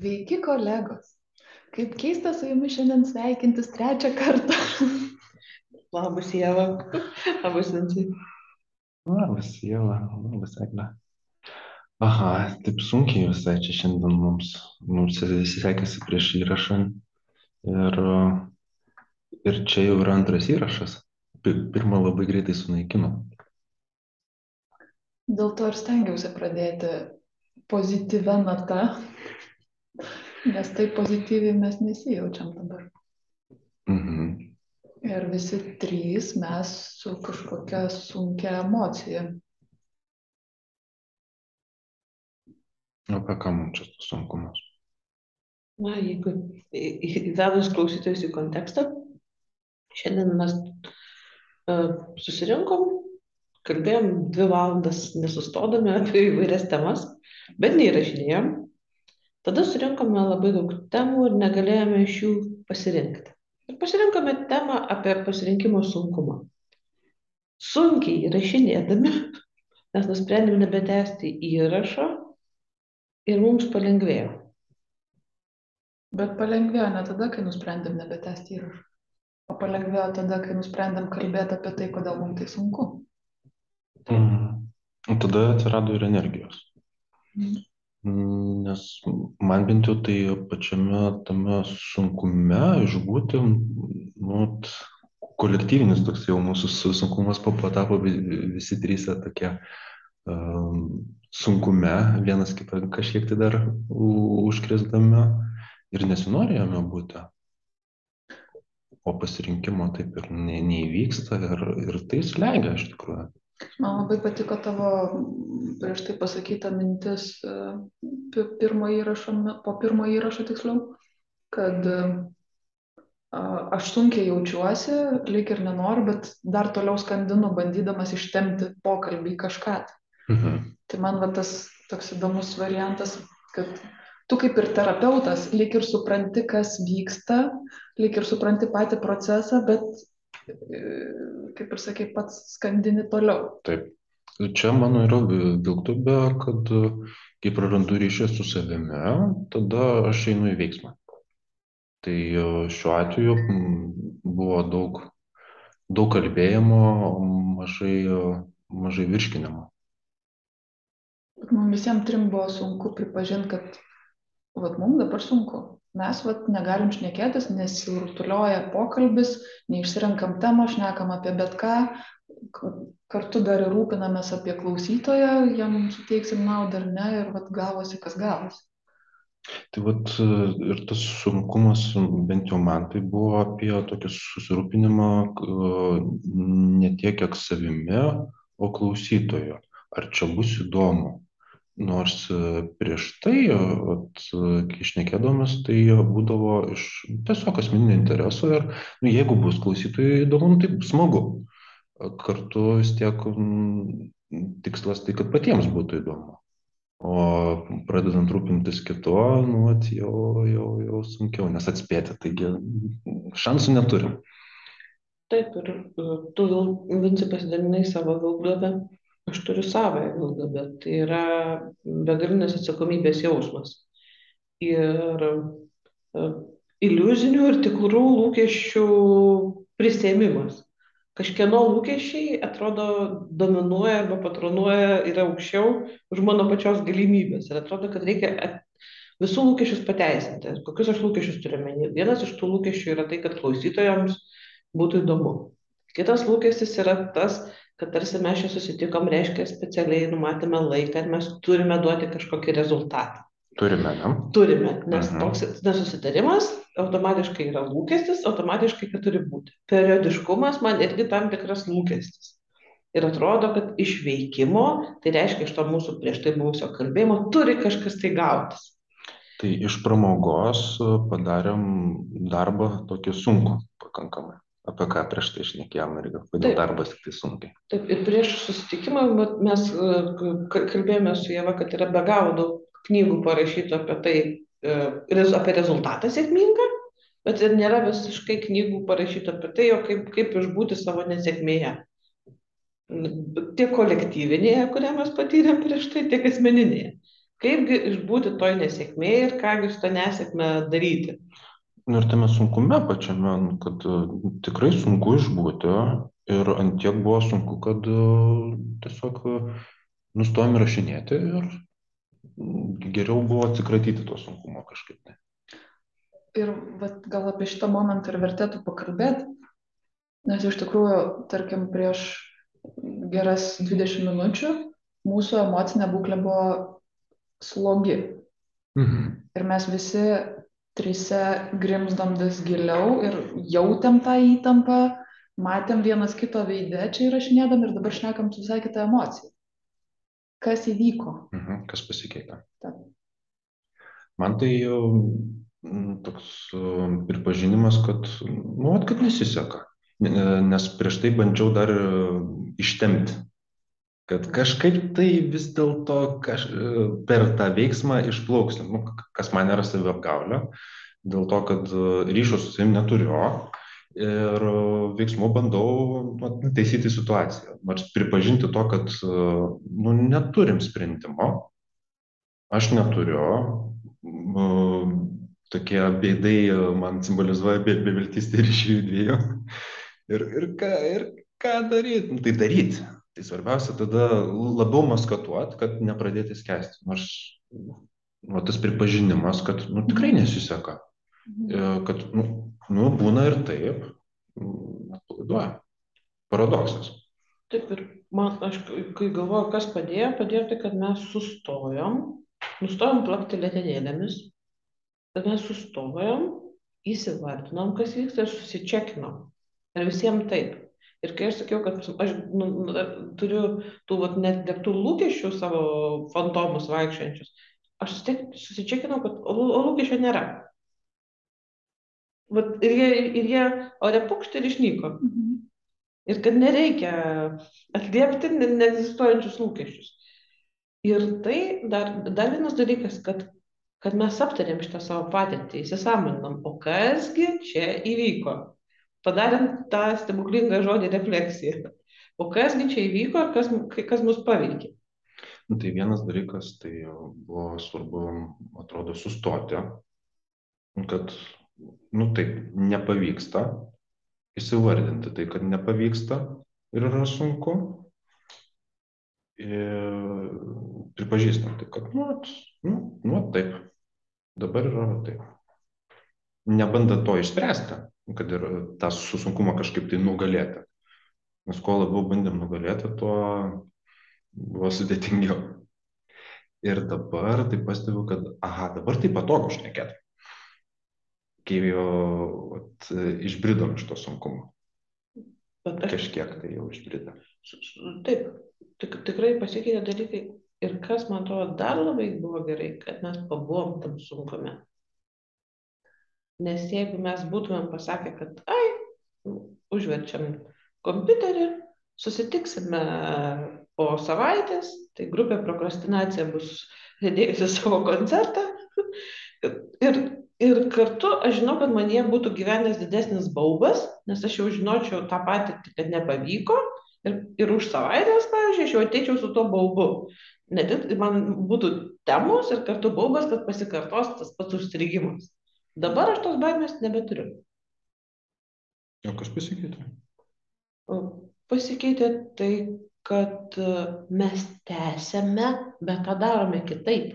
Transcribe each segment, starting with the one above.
Sveiki, kolegos. Kaip keista su jumis šiandien sveikintis trečią kartą. Labas, Jėva. Labas, Vincai. Labas, Jėva. Labas, Egle. Aha, taip sunkiai visai čia šiandien mums, mums sekėsi prieš įrašą. Ir, ir čia jau yra antras įrašas. Pirmą labai greitai sunaikino. Dėl to ir stengiausi pradėti pozityvę natą, nes taip pozityviai mes nesijaučiam dabar. Mhm. Ir visi trys mes su kažkokia sunkia emocija. Apie ką mums čia tas sunkumas? Na, jeigu įvedus klausytojus į kontekstą, šiandien mes uh, susirinkom, kalbėjom dvi valandas nesustodami apie įvairias temas, bet neįrašinėjom. Tada surinkome labai daug temų ir negalėjome iš jų pasirinkti. Ir pasirinkome temą apie pasirinkimo sunkumą. Sunkiai įrašinėdami, mes nusprendėme nebetęsti įrašo ir mums palengvėjo. Bet palengvėjo ne tada, kai nusprendėm nebetęsti įrašą. O palengvėjo tada, kai nusprendėm kalbėti apie tai, kodėl mums tai sunku. Mhm. O tada atsirado ir energijos. Mhm. Nes man bent jau tai pačiame tame sunkume išbūti, nu, kolektyvinis toks jau mūsų su- sunkumas papo tapo vi- visi trys tokie um, sunkume, vienas kitą kažkiek tai dar u- užkrėsdami ir nesinorėjome būti. O pasirinkimo taip ir ne, neįvyksta ir, ir tai slegia iš tikrųjų. Man labai patiko tavo mm, prieš tai pasakyta mintis e, pi- pirmo įrašo, po pirmo įrašo tiksliau, kad e, aš sunkiai jaučiuosi, lyg ir nenoriu, bet dar toliau skandinu, bandydamas ištemti pokalbį kažką. Mhm. Tai man va tas toks įdomus variantas, kad tu kaip ir terapeutas lyg ir supranti, kas vyksta, lyg ir supranti patį procesą, bet, kaip ir sakai, pats skandini toliau. Taip. Čia mano yra vi- vilktubė, kad kai prarandu ryšį su savimi, tada aš einu į veiksmą. Tai e, šiuo atveju buvo daug, daug kalbėjimo, mažai, e, mažai virškinimo. Mums visiems trim buvo sunku pripažinti, kad vat, mums dabar sunku. Mes vat, negalim šnekėtis, nesirutulioja pokalbis, neišsirenkam temą, šnekam apie bet ką, kartu dar ir rūpinamės apie klausytoją, jam suteiksim naudą ar ne, ir vat, gavosi, kas gavosi. Tai vat ir tas sunkumas, bent jau man, tai buvo apie tokį susirūpinimą ne tiek kiek savimi, o klausytojo. Ar čia bus įdomu? Nors e, prieš tai, e, vat, e, kai išnekėdamas, tai būdavo iš tiesiog asmeninio intereso ir nu, jeigu bus klausytojui įdomu, nu, tai smagu. Kartu vis tiek tikslas tai, kad patiems būtų įdomu. O pradedant rūpintis kitu, nu, vat, jau, jau, jau sunkiau, nes atspėti, taigi šansų neturim. Taip, ir tu, Vil- Vinci, pasidalinai savo vilkdabę, aš turiu savąją vilkdabę. Tai yra begalinės atsakomybės jausmas. Ir e, iliuzinių ir tikrų lūkesčių prisėmimas. Kažkieno lūkesčiai atrodo dominuoja arba patronuoja yra aukščiau už mano pačios galimybės. Ir atrodo, kad reikia visų lūkesčius pateisinti. Kokius aš lūkesčius turiu menį? Vienas iš tų lūkesčių yra tai, kad klausytojams būtų įdomu. Kitas lūkestis yra tas, kad tarsi mes čia susitikom, reiškia specialiai numatėme laiką ir mes turime duoti kažkokį rezultatą. Turime, ne? Turime, nes Mhm. toks nesusitarimas automatiškai yra lūkestis, automatiškai kad turi būti. Periodiškumas man irgi tam tikras lūkestis. Ir atrodo, kad iš veikimo, tai reiškia iš to mūsų prieš tai buvusio kalbėjimo, turi kažkas tai gautis. Tai iš pramogos e, padarėm darbą tokį sunkų pakankamai. Apie ką prieš tai išnekėjom ir kodėl darbas tik tai sunkiai. Taip, ir prieš susitikimą mes e, kalbėjome su Jėva, kad yra be galo daug knygų parašytų apie tai, e, apie rezultatą sėkmingą, bet ir nėra visiškai knygų parašytų apie tai, kaip, kaip išbūti savo nesėkmėje. Tiek kolektyvinėje, kurią mes patyrėm prieš tai, tiek asmeninėje. kaipgi išbūti toj nesėkmėje ir kągi su tą nesėkmę daryti. Nu ir tame sunkume pačiame, nu, kad e, tikrai sunku išbūti ir ant tiek buvo sunku, kad e, tiesiog e, nustojom rašinėti ir geriau buvo atsikratyti to sunkumo kažkaip. Tai. Ir vat, gal apie šitą momentą ir vertėtų pakalbėti, nes iš tikrųjų, tarkim, prieš geras 20 minučių mūsų emocinė būklė buvo slogi. Mhm. Ir mes visi trise grimzdom vis giliau ir jautėm tą įtampą, matėm vienas kito veidė čia įrašinėdam ir dabar šnekam su visai kita emocija. Kas įvyko? Mhm. Kas pasikeitė? Taip. Man tai jau mm, toks e, pripažinimas, kad, nu, kad nesiseka. Ne- Nes prieš tai bandžiau dar e, ištemti. Kad kažkaip tai vis dėlto kaž... per tą veiksmą išplauks. Nu, kas man yra saviapgaulė. Dėl to, kad e, ryšio su savim neturiu. Ir e, veiksmu bandau nu, taisyti situaciją. Nors pripažinti to, kad e, nu, neturim sprendimo. Aš neturiu. Tokie e, man simbolizuoja be, beviltystę ir iš jų dviejų. Ir, ir, ką, ir ką daryti? Nu, tai daryti. Tai svarbiausia tada labiau maskatuot, kad nepradėti skęsti. Nors nu, tas pripažinimas, kad nu, tikrai nesiseka. E, Kad nu, nu, būna ir taip. Atpalaiduoja. Paradoksas. Taip ir man, aš kai galvoju, kas padėjo, padėjo tai, kad mes sustojom, nustojom plakti lėtenėlėmis, kad mes sustojom, įsivardinom, kas vyksta ir susičekinom. Ir visiems taip. Ir kai aš sakiau, kad aš nu, nu, turiu tų vat, nedegtų lūkesčių savo fantomus vaikščiančius, aš susičekinau, kad o, o lūkesčio nėra. Vat, ir, jie, ir jie ore pukšti ir išnyko. Mhm. Ir kad nereikia atliepti ne- neegzistuojančius lūkesčius. Ir tai dar, dar vienas dalykas, kad, kad mes aptarėm šitą savo patirtį, įsisąmoninom, o kasgi čia įvyko. Padarėm tą stebuklingą žodį refleksija. O kasgi čia įvyko ir kas, kas mus paveikė. Nu, tai vienas dalykas, tai buvo svarbu, atrodo, sustoti, kad, nu taip, nepavyksta, įsivardinti tai, kad nepavyksta ir yra sunku. Ir pripažįstam tai, kad, nu, nu, nu, taip, dabar yra taip. Nebandant to išspręsti, kad ir tą su sunkumą kažkaip tai nugalėti. Nes kuo labiau bandėm nugalėti, tuo buvo sudėtingiau. Ir dabar tai pastebiu, kad, aha, dabar tai patogu šnekėti. Kai jau vat, išbridom iš to sunkumo. Bet aš Kažkiek tai jau išbridom. taip, tik, tikrai pasikeitė dalykai. Ir kas man atrodo dar labai buvo gerai, kad mes pabuvom tam sunkume. Nes jeigu mes būtumėm pasakę, kad ai, užverčiam kompiuterį, susitiksime po savaitės, tai grupė prokrastinacija bus sėdėjusi savo koncertą. Ir, ir kartu aš žinau, kad man jie būtų gyvenęs didesnis baubas, nes aš jau žinočiau tą patirtį, kad nepavyko. Ir, ir už savaitės, pavyzdžiui, aš jau ateičiau su tuo baubu. Ne tik man būtų temos ir kartu baubas, kad pasikartos tas pats užstrigimas. Dabar aš tos baimės nebeturiu. O kas pasikeitė? Pasikeitė tai, kad e, mes tęsėme, bet tą darome kitaip.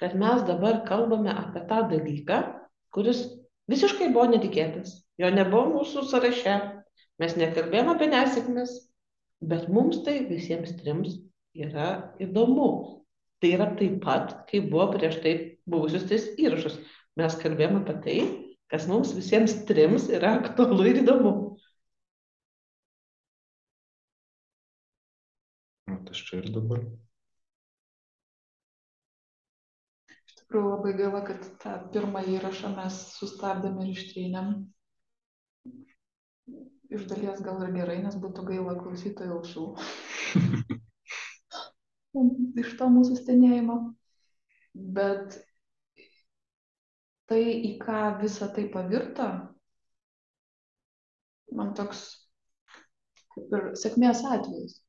Kad mes dabar kalbame apie tą dalyką, kuris visiškai buvo netikėtas. Jo nebuvo mūsų sąraše. Mes nekalbėjome apie nesėkmes, bet mums tai visiems trims yra įdomu. Tai yra taip pat, kaip buvo prieš tai buvusius tais įrašus. Mes kalbėjome apie tai, kas mums visiems trims yra aktualu ir įdomu. Nu, tas čia ir dabar. Iš tikrųjų labai gaila, kad tą pirmą įrašą mes sustabdėm ir ištrynėm. Iš dalies gal ir gerai, nes būtų gaila klausytojų ausų. Iš to mūsų stenėjimo. Bet tai, į ką visa tai pavirto, man toks kaip ir sėkmės atvejis.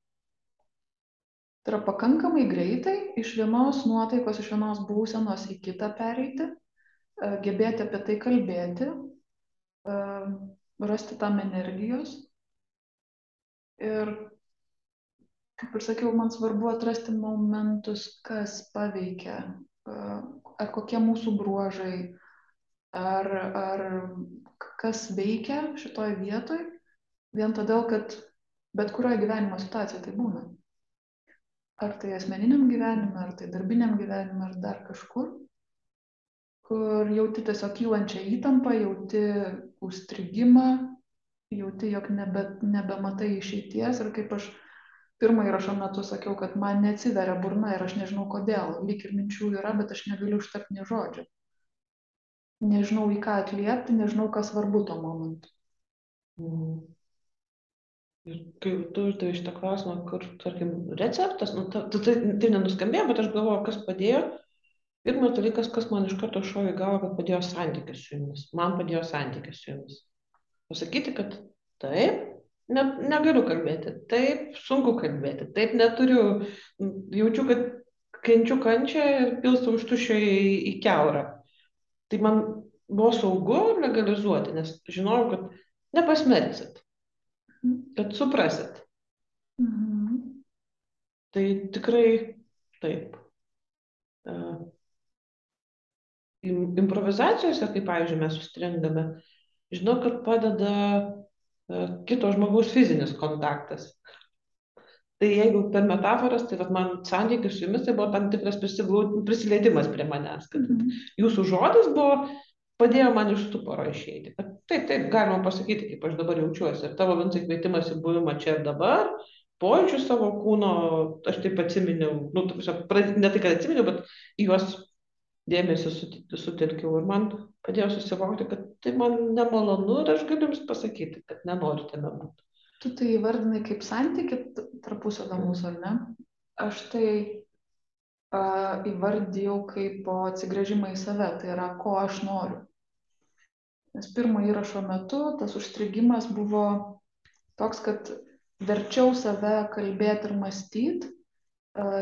Tai yra pakankamai greitai iš vienos nuotaikos, iš vienos būsenos į kitą pereiti, e, gebėti apie tai kalbėti, e, rasti tam energijos. Ir, kaip ir sakiau, man svarbu atrasti momentus, kas paveikia, e, ar kokie mūsų bruožai, ar, ar kas veikia šitoj vietoj, vien todėl, kad bet kurioje gyvenimo situacijoje tai būna? Ar tai asmeniniam gyvenime, ar tai darbiniam gyvenime, ar dar kažkur, kur jauti tiesiog kylančią įtampą, jauti užstrigimą, jauti, jog nebe, nebematai išeities. Ir kaip aš pirmą įrašo metu sakiau, kad man neatsiveria burna ir aš nežinau kodėl, lyg ir minčių yra, bet aš negaliu užtarti nei žodžio. Nežinau į ką atliepti, nežinau, kas svarbu tuo momentu. Mm. Ir kai tu uždavai šitą klausimą, kur, tarkim, receptas, nu, ta, ta, tai, tai nenuskambėjo, bet aš galvoju, kas padėjo. Pirmas dalykas, kas man iš karto šovė galvo, kad padėjo santykis su jumis. Man padėjo santykis su jumis. Pasakyti, kad taip, ne, negaliu kalbėti, taip, sunku kalbėti, taip neturiu, jaučiu, kad kenčiu kančią ir pilstu už tušio į, į keurą. Tai man buvo saugu legalizuoti, nes žinojau, kad nepasmerksit kad suprasit. Mhm. Tai tikrai taip. Uh, improvizacijose, kaip, pavyzdžiui, mes sustringame, žinau, kad padeda uh, kito žmogaus fizinis kontaktas. Tai jeigu per metaforas, tai vat, man santykis su jumis tai buvo tam tikras prisilietimas prie manęs, kad -hmm. jūsų žodis buvo padėjo man iš stuporo išeiti. Kad taip, taip, galima pasakyti, kaip aš dabar jaučiuosi. Ir tavo vincai kvietimas į buvimą čia ir dabar, pojūčių savo kūno, aš taip atsiminiau, nu, ne tai, kad atsiminiau, bet į juos dėmesį sutelkiau ir man padėjo susivokti, kad tai man nemalonu ir aš galiu jums pasakyti, kad nenoriu tame būti. Tu tai įvardinai kaip santyki tarpusavio mūsų, ar ne? Aš tai uh, įvardijau kaip atsigrėžimą į save, tai yra, ko aš noriu. Nes pirmo įrašo metu tas užstrigimas buvo toks, kad verčiau save kalbėti ir mąstyti,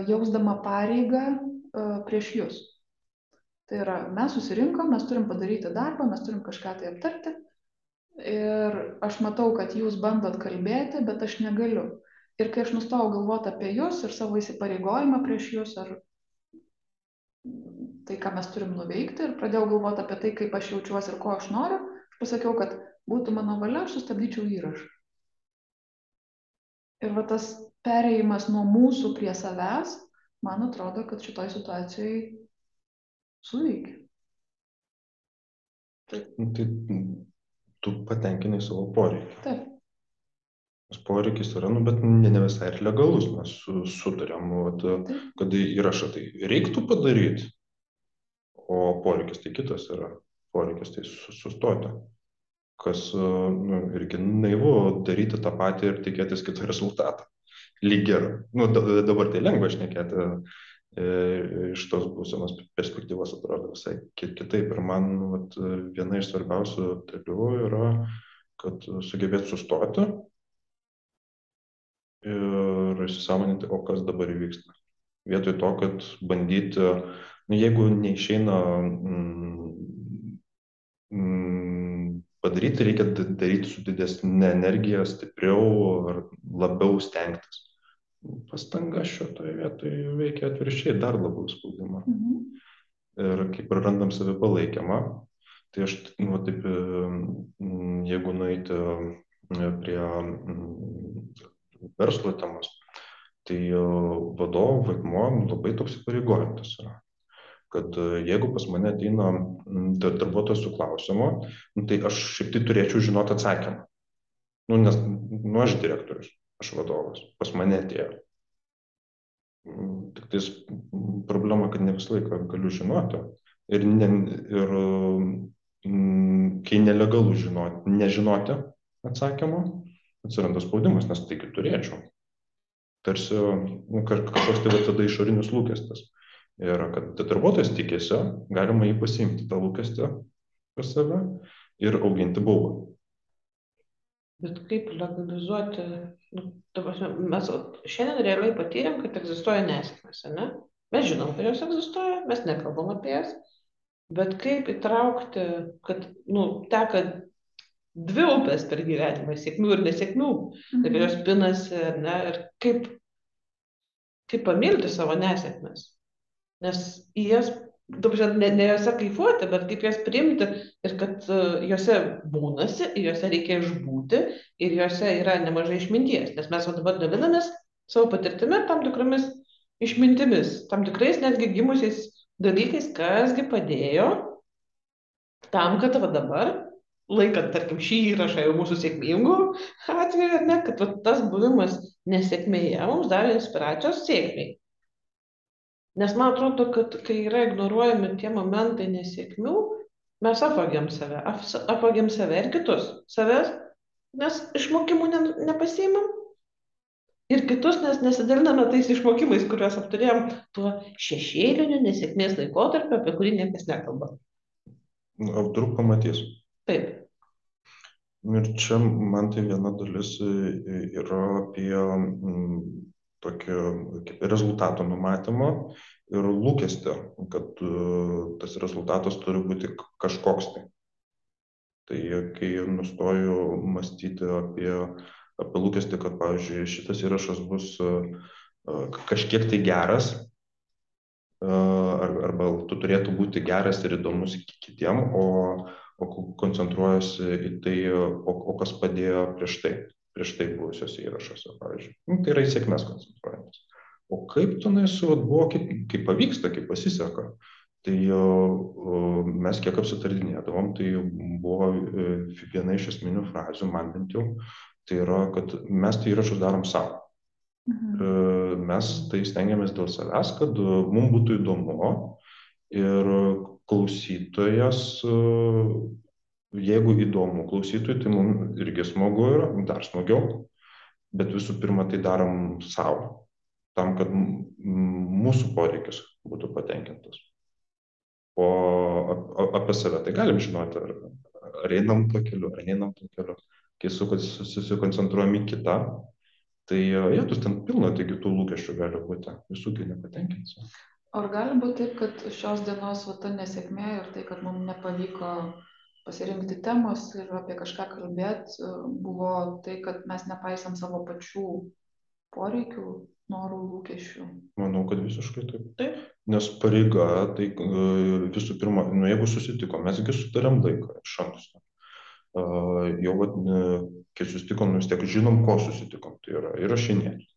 jausdama pareigą prieš jūs. Tai yra, mes susirinkom, mes turim padaryti darbą, mes turim kažką tai aptarti. Ir aš matau, kad jūs bandot kalbėti, bet aš negaliu. Ir kai aš nustojau galvoti apie jūs ir savo įsipareigojimą prieš jūs, ar tai, ką mes turim nuveikti ir pradėjau galvoti apie tai, kaip aš jaučiuosi ir ko aš noriu, aš pasakiau, kad būtų mano valia, aš sustabdyčiau įrašą. Ir va tas pereimas nuo mūsų prie savęs, man atrodo, kad šitoj situacijai suveikia. Nu, tai tu patenkinai savo poreikį. Taip. Nes poreikis yra, nu, bet ne, ne visai ir legalus, mes su, sutarėm, vat, kad įrašą tai reiktų padaryti, o poreikis tai kitas yra. Poreikis tai sustoti. Kas nu, irgi naivu daryti tą patį ir tikėtis kito rezultato. Lyg ir, nu, dabar tai lengva šnekėti iš tos būsenos perspektyvos atrodo visai kitaip. Ir man vat, viena iš svarbiausių dalių yra, kad sugebėt sustoti ir įsisamoninti, o kas dabar įvyksta. Vietoj to, kad bandyti nu, jeigu neišeina mm, mm, padaryti, reikia daryti su didesnė energija, stipriau ar labiau stengtis. Pastanga šitoje vietoje veikia atvirkščiai, dar labiau spaudimą. Mhm. Ir kaip ir randam savi palaikymą, tai aš, nu, taip, mm, jeigu nueiti prie verslo temos, tai vadovo vaidmuo labai toks įpareigojantis yra kad e, jeigu pas mane ateina darbuotojas su klausimu, tai aš šiek tiek turėčiau žinoti atsakymą. Nu, nes nu, aš direktorius, aš vadovas, pas mane atėjo. Tik tais problema, kad ne visą laiką galiu žinoti. Ir, ne, ir kai nelegalu žinoti, nežinoti atsakymą, atsiranda spaudimas, nes taigi turėčiau. Tarsi nu, kažkoks tai tada išorinis lūkestis. Ir kad darbuotojas tikėsi, galima jį pasiimti tą lūkestį pas save ir auginti baubą. Bet kaip legalizuoti, nu, ta prasme, mes šiandien realiai patyrėm, kad egzistuoja nesėkmės, ne? Mes žinom, kad jos egzistuoja, mes nekalbam apie jas, bet kaip įtraukti, kad, nu, teka dvi upės per gyvenimą, sėkmių ir nesėkmių, Mhm. jos pinasi, ne, ir kaip, kaip pamilti savo nesėkmes. Nes į jas, dabar ne, ne jose kaifuoti, bet kaip jas priimti ir kad uh, jose būnasi, jose reikia išbūti ir jose yra nemažai išminties. Nes mes va dabar dalinamės savo patirtimi tam tikromis išmintimis, tam tikrais netgi gimusiais dalykais, kasgi padėjo tam, kad va dabar, laikant, tarkim, šį įrašą jau mūsų sėkmingų atveju, ar ne, kad va, tas buvimas nesėkmėje mums davė inspiracijos sėkmiai. Nes man atrodo, kad kai yra ignoruojami tie momentai nesėkmių, mes apvagiam save, ap- apvagiam save ir kitus. Savęs, nes išmokimų ne, nepasiimam. Ir kitus, nes nesidaliname tais išmokimais, kuriuos apturėjom tuo šešėliniu nesėkmės laikotarpiu, apie kurį niekas nekalba. Apdruk pamatys. Taip. Ir čia man tai viena dalis e, yra apie kaip rezultato numatymą ir lūkestį, kad e, tas rezultatas turi būti kažkoks tai. Tai kai nustoju mąstyti apie, apie lūkestį, kad, pavyzdžiui, šitas įrašas bus e, e, kažkiek tai geras, ar- arba tu turėtų būti geras ir įdomus ki- kitiem, o, o ko- koncentruojasi į tai, o, o kas padėjo prieš tai, prieš tai buvusiuose įrašuose, pavyzdžiui. Nu, tai yra į sėkmės koncentruojamas. O kaip tenais vat, buvo, kaip, kaip pavyksta, kaip pasiseka. Tai o, mes kiek apsitardinėdavom, tai buvo e, viena iš esminių frazių, man bent jau, tai yra, kad mes tai įrašus darom savo. Mhm. E, mes tai stengiamės dėl savęs, kad e, mums būtų įdomu ir klausytojas, jeigu įdomu klausytojui, tai mums irgi smagu yra, dar smagiau, bet visų pirma tai darom savo, tam, kad mūsų poreikis būtų patenkintas. O apie save tai galim žinoti, ar, ar einam tuo keliu, ar neinam tuo keliu. Kai su- susikoncentruojam į kitą, tai jėtus ten pilna, taigi tų lūkesčių gali būti, visų gi nepatenkinsi. Ar gali būti taip, kad šios dienos va, ta nesėkmė ir tai, kad mums nepavyko pasirinkti temos ir apie kažką kalbėti, buvo tai, kad mes nepaisam savo pačių poreikių, norų, lūkesčių. Manau, kad visiškai taip. Taip. Nes pareiga, tai e, visų pirma, nu, jeigu susitikom, mesgi sutarėm laiką iš anksto. E, Jau, vat, e, kai susitikom, vis tiek žinom, ko susitikom. Tai yra įrašinėti.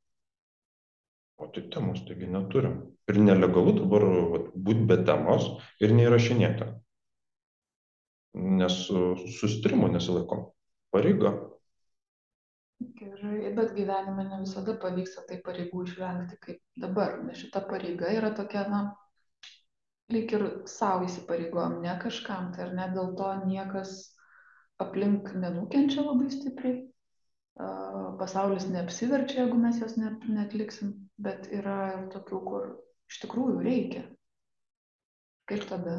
O tai temos, taigi neturim. Ir nelegalu dabar būti be temos ir neįrašinėti. Nes susitarimo nesilaikom. Pareiga. Gerai, bet gyvenime ne visada pavyksta tai pareigų išvengti kaip dabar, nes šita pareiga yra tokia, na, lyg ir savo įsipareigojom, ne kažkam, tai ar ne dėl to niekas aplink nenukenčia labai stipriai, pasaulis neapsiverčia, jeigu mes jos net, netliksim, bet yra ir tokių, kur iš tikrųjų reikia. Kaip tada?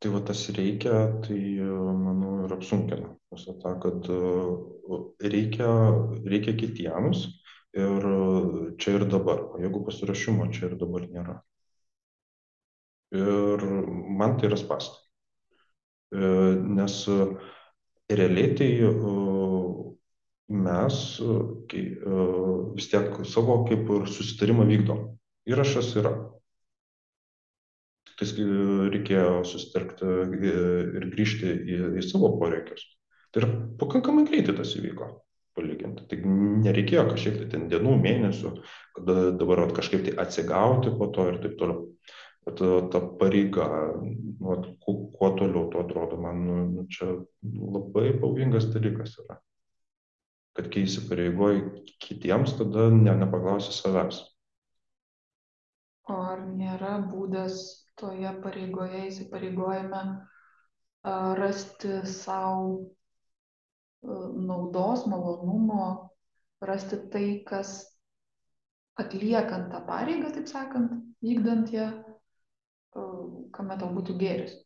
Tai va tas reikia, tai e, manau ir apsunkina visą tą, kad e, reikia, reikia kitiems ir e, čia ir dabar. O jeigu pasirašymo čia ir dabar nėra. Ir man tai yra spastai. Nes realiai tai mes kai, vis tiek savo kaip ir susitarimą vykdom. Įrašas yra. E, reikėjo susitelkti e, ir grįžti į, į savo poreikius. Tai yra pakankamai greitai tas įvyko, palyginti. Tai nereikėjo kažkiek tai ten dienų, mėnesių, kad dabar vat, kažkaip tai atsigauti po to ir taip toliau. Bet e, ta pareiga, nu, kuo, kuo toliau, tuo atrodo, man nu, nu, čia labai pavojingas dalykas yra. Kad kai įsipareigoji kitiems, tada ne, nepaklausi savęs. O ar nėra būdas toje pareigoje įsipareigojame rasti savo naudos, malonumo, rasti tai, kas atliekant tą pareigą, taip sakant, vykdant ją, kame tau būtų gėris.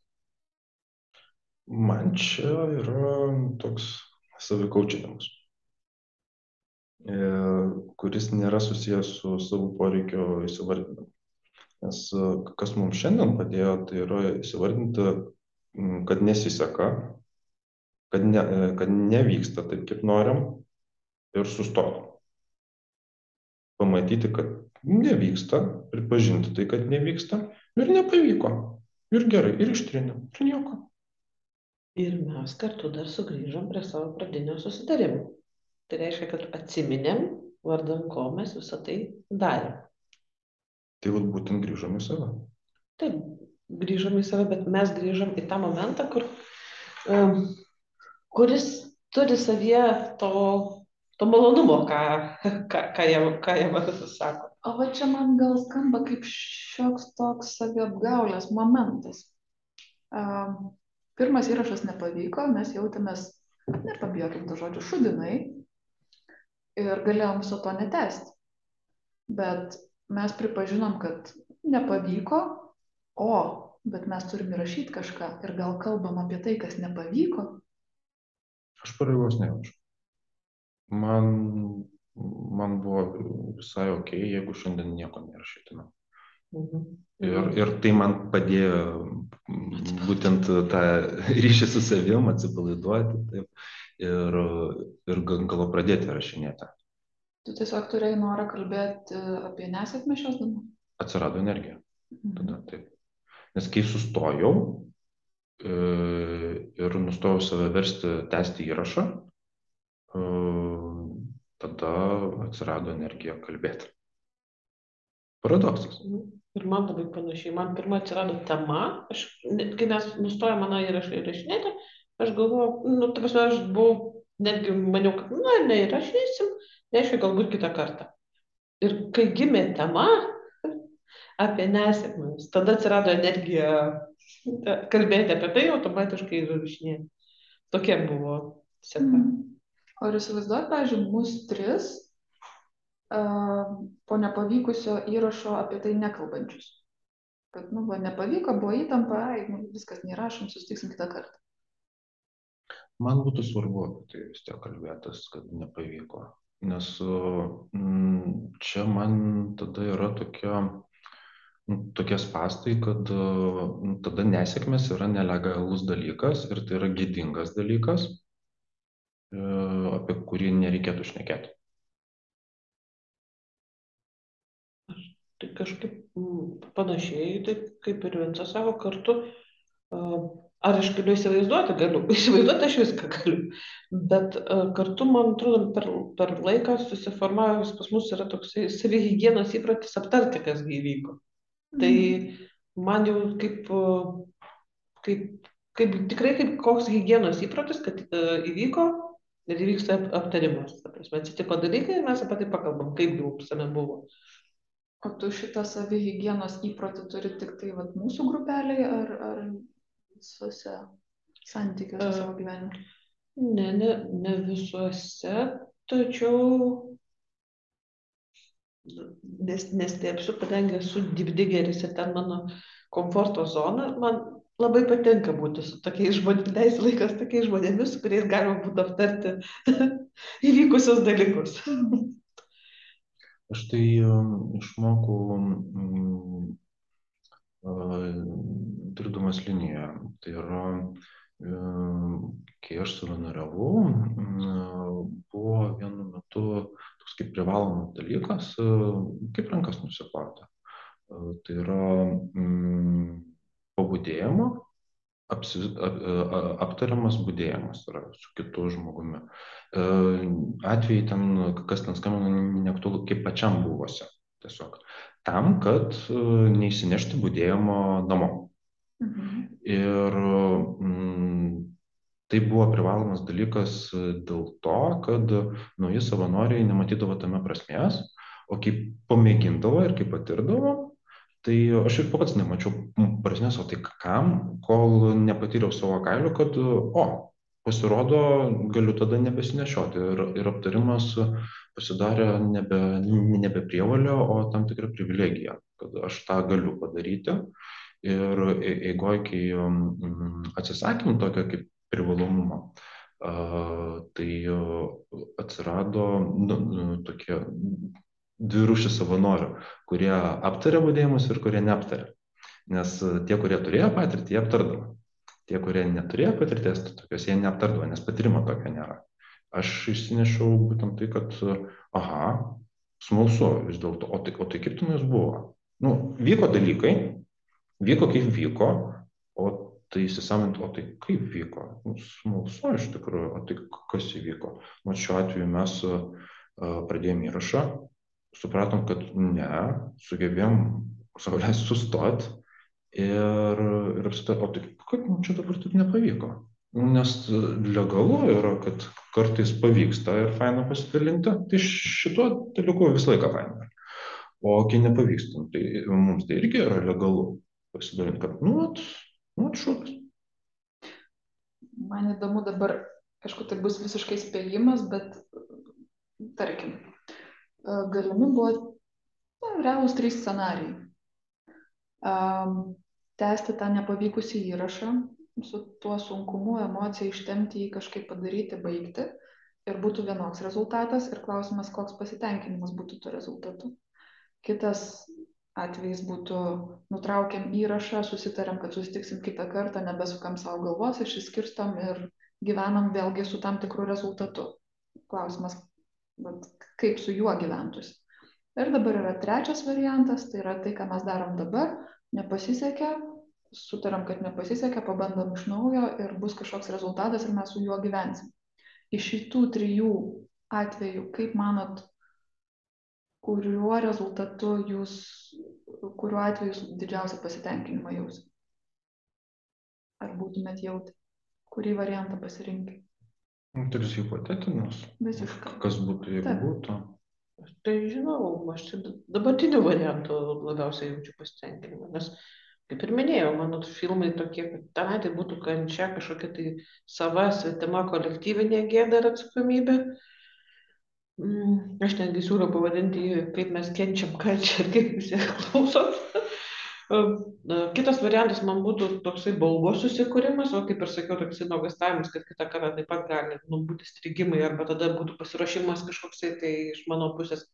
Man čia yra toks savikaučinimas. e, kuris nėra susijęs su savo poreikio įsivardinimu. Nes e, kas mums šiandien padėjo, tai yra įsivardinti, kad nesiseka, kad, ne, e, kad nevyksta taip, kaip norim ir sustoti. Pamatyti, kad nevyksta, pripažinti tai, kad nevyksta ir nepavyko. Ir gerai, ir ištrinėm, ir nieko. Ir mes kartu dar sugrįžom prie savo pradinio susitarimo. Tai reiškia, kad atsiminėm, vardan ko mes visą tai darėm. Tai vat būtent grįžom į save. Taip, grįžom į save, bet mes grįžom į tą momentą, kur, um, kuris turi savyje to, to malonumo, ką, ką, ką jie, ką jie man sako. O va čia man gal skamba kaip šioks toks saviapgaulės momentas. Um, pirmas įrašas nepavyko, mes jautėmės, nepabijokim to žodžio, šudinai ir galėjom viso to netesti. Bet mes pripažinom, kad nepavyko, o, bet mes turim įrašyti kažką ir gal kalbam apie tai, kas nepavyko. Aš pareigos nejaučiu. Man, man buvo visai ok, jeigu šiandien nieko nerašytume. Mhm. Ir, ir tai man padėjo būtent tą ryšį su savim atsipalaiduoti taip, ir, ir gal pradėti rašinėti. Tu tiesiog turėjai norą kalbėti apie nesėkmę šios dienos? Atsirado energija. Mhm. Tada taip. Nes kai sustojau e, ir nustojau save versti tęsti įrašą, e, tada atsirado energija kalbėti. Paradoksas. Ir man labai panašiai. Man pirmą atsirado tema, aš, kai mes nustojome mano įrašą įrašinėti, aš galvojau, nu, ta prasme, aš buvau, netgi maniau, kad, na, neįrašysim, reiškia galbūt kitą kartą. Ir kai gimė tema apie nesėkmes, tada atsirado energija kalbėti apie tai automatiškai ir rašinėti. Tokia buvo seka. Mhm. O ar įsivaizduoju, pavyzdžiui, mus tris po nepavykusio įrašo apie tai nekalbančius. Kad, nu, va, nepavyko, buvo įtampa, ai, nu, viskas neįrašom, susitiksim kitą kartą. Man būtų svarbu apie tai vis tiek kalbėtas, kad nepavyko. Nes mm, čia man tada yra tokia, nu, tokie spastai, kad nu, tada nesėkmės yra nelegalus dalykas ir tai yra gėdingas dalykas, e, apie kurį nereikėtų šnekėti. tai kažkaip mm, panašiai, taip kaip ir Vincas savo kartu. Ar aš galiu įsivaizduoti, galiu. Įsivaizduoti aš viską galiu. Bet kartu, man atrodo, per, per laiką susiformavęs pas mus yra toksai savihygienos įpratis aptarti, kas įvyko. Tai man jau kaip, kaip, kaip tikrai kaip koks hygienos įpratis, kad įvyko ir įvyksta aptarimas. Ta prasme, atsitiko dalykai ir mes apie tai pakalbam, kaip jau visame buvo. O tu šitą savihygienos įprotį turi tik tai vat, mūsų grupeliai ar, ar visose santykiuose uh, savo gyvenime? Ne, ne, ne visuose, tačiau nes, nestėpsiu, kadangi esu dipdigeris ir ten mano komforto zona, man labai patinka būti su tokiais žmonėmis, leisti laikas tokiais žmonėmis, su kuriais galima būtų aptarti įvykusius dalykus. Aš tai išmokau dirbdamas linijoje. Tai yra, kai aš savanoriavau, buvo vienu metu toks kaip privalomas dalykas, kaip rankas nusiplauti. Tai yra pabudėjimo apsi, ap, aptariamas būdėjimas yra su kitu žmogumi. E, atvejai ten, kas ten skambina, neaktualu, kaip pačiam buvosi. Tiesiog tam, kad e, neįsinešti būdėjimo namo. Mhm. Ir mm, tai buvo privalomas dalykas dėl to, kad nauji savanoriai nematydavo tame prasmės, o kai pamėgindavo ir kai patirdavo, tai aš ir pats nemačiau prasmės, o tai kam, kol nepatyriau savo kailiu, kad, o, pasirodo, galiu tada nebesinešioti. Ir, ir aptarimas pasidarė nebe, nebe prievalė, o tam tikra privilegija, kad aš tą galiu padaryti. Ir eigoje, kai atsisakym tokio kaip privalomumo, tai atsirado nu, nu, tokie dvi rūšis savanorių, kurie aptarė būdėjimus ir kurie neaptarė. Nes tie, kurie turėjo patirtį, jie aptardavo. Tie, kurie neturėjo patirties, tokios jie neaptardavo, nes patyrimo tokio nėra. Aš išsinešiau būtent tai, kad, aha, smalsu vis dėlto, o tai, o tai kaip tenais buvo? Nu, vyko dalykai, vyko kaip vyko, o tai įsisamint, o tai kaip vyko? Nu, smalsu iš tikrųjų, o tai kas įvyko? Nu, šiuo atveju mes uh, pradėjome įrašą, supratom, kad ne, sugebėjom savo leisti sustot ir, ir apsitarti, o tai kaip mums čia dabar taip nepavyko? Nes legalu yra, kad kartais pavyksta ir faina pasidalinti, tai šituo dalyku visą laiką faina. O kai nepavyksta, tai mums tai irgi yra legalu pasidalinti, kad, nu, at, nu, atšūkas. Man įdomu dabar, aišku, tai bus visiškai spėjimas, bet tarkim, galimi buvo na, realūs trys scenarijai. Um, tęsti tą nepavykusį įrašą, su tuo sunkumu, emociją ištemti jį kažkaip padaryti, baigti ir būtų vienoks rezultatas ir klausimas, koks pasitenkinimas būtų tuo rezultatu. Kitas atvejis būtų nutraukiam įrašą, susitariam, kad susitiksim kitą kartą, nebesukam savo galvos, išsiskirstom ir gyvenam vėlgi su tam tikru rezultatu. Klausimas, bet kaip su juo gyventųsi. Ir dabar yra trečias variantas, tai yra tai, ką mes darom dabar, nepasisekė, sutariam, kad nepasisekė, pabandom iš naujo ir bus kažkoks rezultatas ir mes su juo gyvensim. Iš šitų trijų atvejų, kaip manot, kuriuo rezultatu jūs, kuriuo atveju jūs didžiausią pasitenkinimą jūs? Ar būtumėt jautę? Kurį variantą pasirinkti? Nu, Tris hipotetinius. Visiškai. Kas būtų, jeigu Taip. būtų? Tai žinau, aš čia dabartiniu variantu labiausiai jaučiu pasitenkinimą, nes, kaip ir minėjau, mano filmai tokie, kad tenai tai būtų kančia, kažkokia tai sava, svetima, kolektyvinė gėda ir atsakomybė. Mm, Aš netgi siūliau pavadinti jį, kaip mes kenčiam kančią kaip jūs ją klausot. Kitas variantas man būtų toksai baugos susikūrimas, o kaip ir sakiau, toksai nuogastavimas, kad kitą kartą taip pat gali nu, būti strigimai arba tada būtų pasiruošimas kažkoksai tai iš mano pusės,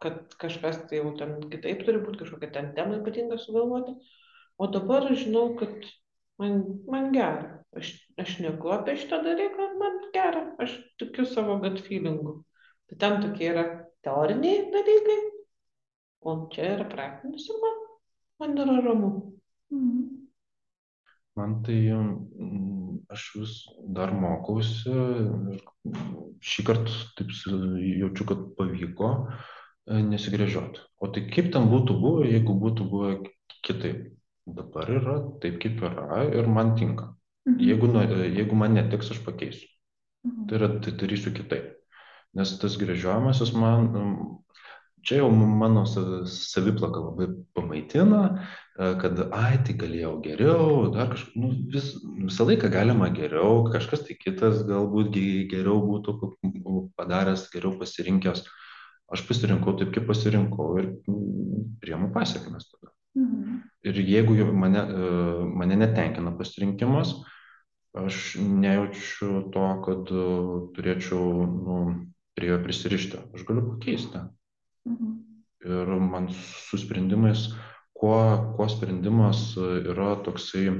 kad kažkas tai jau ten kitaip turi būti, kažkokia ten tema ypatinga sugalvoti. O dabar žinau, kad man, man gera. Aš, aš neku apie šitą dalyką, man gera. Aš tikiu savo gut feelingu. Tai ten tokie yra teoriniai dalykai, o čia yra praktinis ir man, man yra ramu. Mhm. Man tai mm, aš vis dar mokausi ir šį kartą taip jaučiu, kad pavyko e, nesigrėžioti. O tai kaip ten būtų buvę, jeigu būtų buvę kitaip? Dabar yra taip, kaip yra ir man tinka. Mhm. Jeigu, nu- e, jeigu man netiks, aš pakeisiu. Mhm. Tai yra, tai darysiu kitaip. Nes tas grėžiojimasis man, čia jau mano sa- saviplaka labai pamaitina, e, kad, ai, tai galėjau geriau, dar kažkaip, nu, vis, visą laiką galima geriau, kažkas tai kitas galbūt ge- geriau būtų padaręs, geriau pasirinkęs. Aš pasirinkau taip, kaip pasirinkau ir priemu pasiekmes tada. Mhm. Ir jeigu mane, e, mane netenkina pasirinkimas, aš nejaučiu to, kad e, turėčiau nu, prie jo prisirišti. Aš galiu pakeisti. Mhm. Ir man su sprendimais, kuo, kuo sprendimas yra toksai,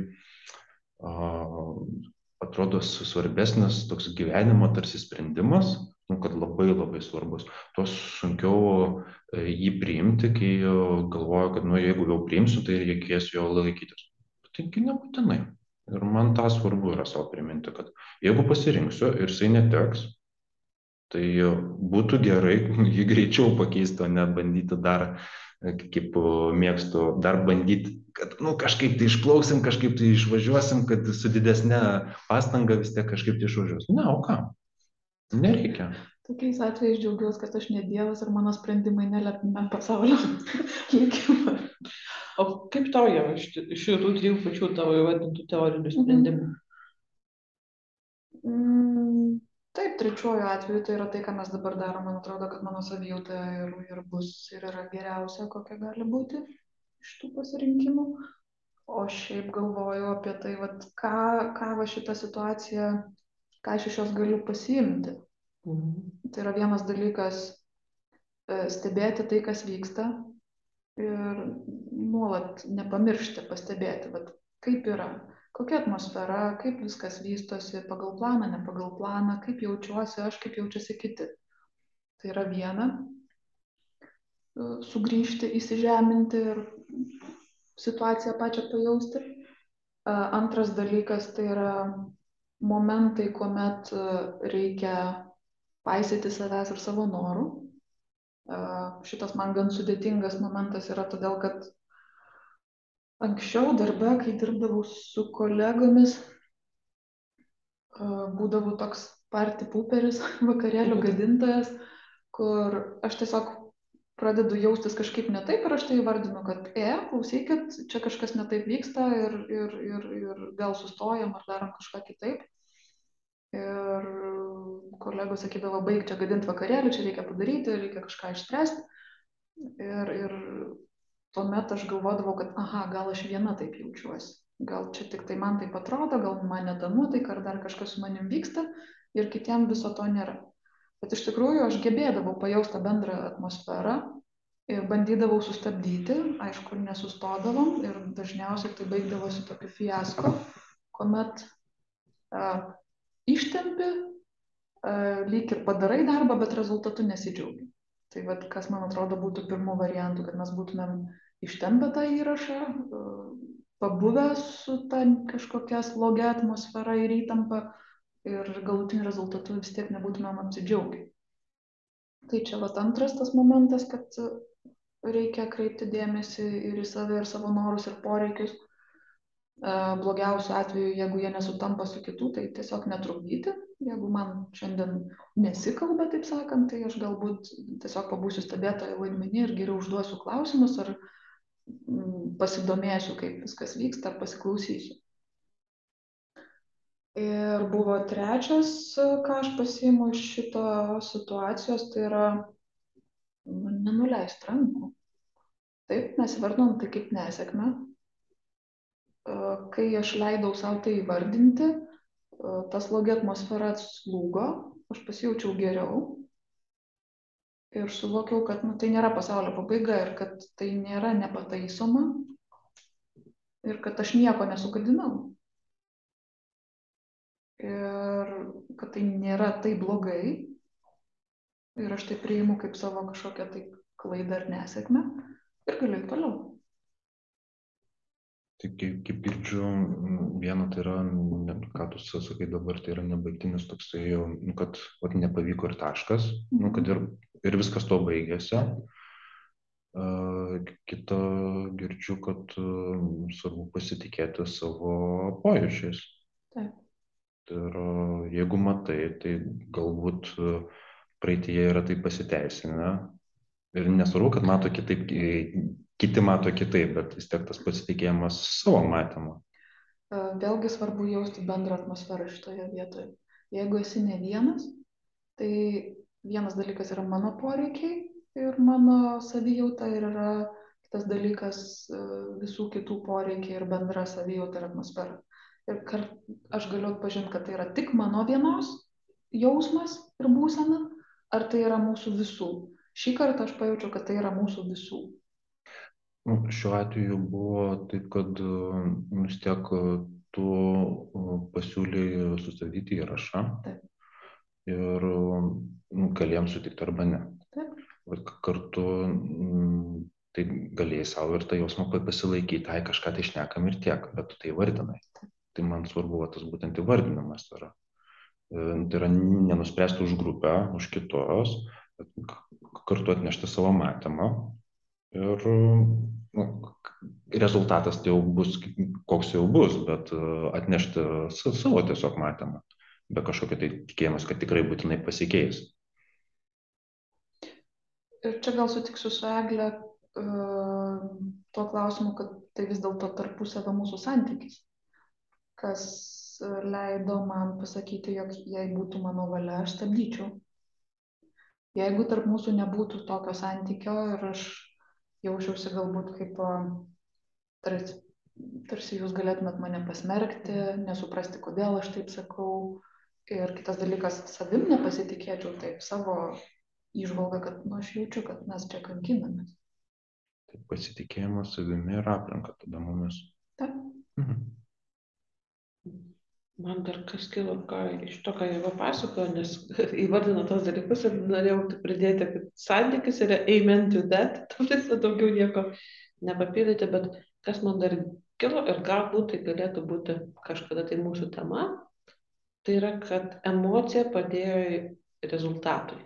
atrodo svarbesnis, toks gyvenimo tarsi sprendimas, nu, kad labai labai svarbus, tuo sunkiau e, jį priimti, kai galvoju, kad nu, jeigu jau priimsiu, tai reikės jo laikytis. Taigi nebūtinai. Ir man tą svarbu yra savo priminti, kad jeigu pasirinksiu ir jisai neteks, tai būtų gerai jį greičiau pakeisti, o ne bandyti dar, e, kaip e, mėgstu, dar bandyti, kad nu, kažkaip tai išplauksim, kažkaip tai išvažiuosim, kad su didesnė pastanga vis tiek kažkaip tai išvažiuos. Ne, o ką? Nereikia. Tokiais atvejais džiaugiuosi, kad aš ne Dievas ir mano sprendimai nelepina pasaulio likimą. O kaip tau jau iš iš šitų trijų pačių tavo įvardintų teorinių sprendimų? Mm, Taip, trečiuoju atveju tai yra tai, ką mes dabar darom. Man atrodo, kad mano savijauta ir, ir bus ir yra geriausia, kokia gali būti iš tų pasirinkimų. O šiaip galvoju apie tai, vat, ką, ką va šita situacija ką aš iš jos galiu pasiimti. Mhm. Tai yra vienas dalykas e, stebėti tai, kas vyksta ir nuolat nepamiršti, pastebėti, vat, kaip yra, kokia atmosfera, kaip viskas vystosi pagal planą, ne pagal planą, kaip jaučiuosi aš, kaip jaučiasi kiti. Tai yra viena, e, sugrįžti, įsižeminti ir situaciją pačią pajausti. E, Antras dalykas tai yra momentai, kuomet e, reikia paisyti savęs ir savo norų. Šitas man gan sudėtingas momentas yra todėl, kad anksčiau darbe, kai dirbdavau su kolegomis, e, būdavau toks party pooperis, vakarėlių gadintojas, kur aš tiesiog pradedu jaustis kažkaip ne taip ir aš tai įvardinu, kad, e, klausykit, čia kažkas ne taip vyksta ir, ir, ir, ir gal sustojam ar darom kažką kitaip. Ir kolegos sakydavo, baig čia gadinti vakarėlį, čia reikia padaryti, reikia kažką išspręsti. Ir, ir tuomet aš galvodavau, kad, aha, gal aš viena taip jaučiuosi. Gal čia tik tai man taip atrodo, gal man neta nuotaika, ar dar kažkas su manim vyksta ir kitiem viso to nėra. Bet iš tikrųjų aš gebėdavau pajausti tą bendrą atmosferą ir bandydavau sustabdyti, aišku, nesustodavom ir dažniausiai tai baigdavosi tokiu fiasko, kuomet uh, ištempi, uh, lyg ir padarai darbą, bet rezultatu nesidžiaugi. Tai vad, kas man atrodo būtų pirmų variantų, kad mes būtumėm ištempę tą įrašą, uh, pabuvę su ta kažkokia slogia atmosfera ir įtampa ir galutiniu rezultatu vis tiek nebūtumėm apsidžiaugę. Tai čia vat antras tas momentas, kad reikia kreipti dėmesį ir į save, ir savo norus, ir poreikius. E, blogiausiu atveju, jeigu jie nesutampa su kitų, tai tiesiog netrukdyti. Jeigu man šiandien nesikalba, taip sakant, tai aš galbūt tiesiog pabūsiu stebėtojo vaidmenį ir geriau užduosiu klausimus ar mm, pasidomėsiu, kaip viskas vyksta, ar pasiklausysiu. Ir buvo trečias, ką aš pasiimu iš šito situacijos, tai yra nu, nenuleisti rankų. Taip, mes įvardinom tai kaip nesėkmę. Kai aš leidau savo tai įvardinti, ta slogi atmosfera atslūgo, aš pasijaučiau geriau. Ir suvokiau, kad nu, tai nėra pasaulio pabaiga ir kad tai nėra nepataisoma. Ir kad aš nieko nesugadinau ir kad tai nėra taip blogai. Ir aš tai priimu kaip savo kažkokią tai klaidą ar nesėkmę. Ir galiu toliau. Tai kaip, kaip girdžiu, viena tai yra, ne, ką tu sakai dabar, tai yra nebaigtinis toksai, nu, kad vat, nepavyko ir taškas, mhm. nu, kad ir, ir viskas to baigėsi. Kita girdžiu, kad svarbu pasitikėti savo pojūčiais. Taip. Ir jeigu matai, tai galbūt e, praeitie yra tai pasiteisinę. Ir nesvarbu, kad mato kitaip, kiti mato kitaip, bet vis tiek tas pasitikėjimas savo matymu. E, vėlgi svarbu jausti bendrą atmosferą šitoje vietoje. Jeigu esi ne vienas, tai vienas dalykas yra mano poreikiai ir mano savijauta ir yra kitas dalykas e, visų kitų poreikiai ir bendra savijauta ir atmosfera ir kart aš galiu atpažint, kad tai yra tik mano vienos jausmas ir būsena, ar tai yra mūsų visų. Šį kartą aš pajaučiau, kad tai yra mūsų visų. Nu, šiuo atveju buvo taip, kad nu, vis tiek tu pasiūlyi sustabdyti įrašą. Taip. Ir nu, galėjom sutikti arba ne. Taip. Bet kartu tai galėjai savo ir tą jausmą pasilaikyti, tai kažką tai išnekam ir tiek, bet tu tai vardinai. Taip tai man svarbu va, tas būtent įvardinimas yra. E, tai yra nenuspręsti už grupę, už kitos, kartu atnešti savo matymą ir nu, rezultatas tai jau bus, koks jau bus, bet e, atnešti savo tiesiog matymą, be kažkokio tai tikėjimas, kad tikrai būtinai pasikeis. Ir čia gal sutiksiu su Egle uh, tuo klausimu, kad tai vis dėlto tarpusavio mūsų santykis kas leido man pasakyti, jog jei būtų mano valia, aš stabdyčiau. Jeigu tarp mūsų nebūtų tokio santykio ir aš jaučiausi galbūt kaip tarsi, tarsi jūs galėtumėt mane pasmerkti, nesuprasti, kodėl aš taip sakau Ir kitas dalykas, savim nepasitikėčiau taip savo išvalgą, kad nu, aš jaučiu, kad mes čia kankinamės. Tai pasitikėjimas savimi ir aplinka tada mumis. Taip. Mhm. Man dar kas kilo, ką iš to, ką jau pasakojo, nes įvardino tos dalykus ir norėjau pridėti, kad santykis yra amen to that, tam visą daugiau nieko nepapildyti, bet kas man dar kilo ir galbūt tai galėtų būti kažkada tai mūsų tema, tai yra, kad emocija padėjo rezultatui.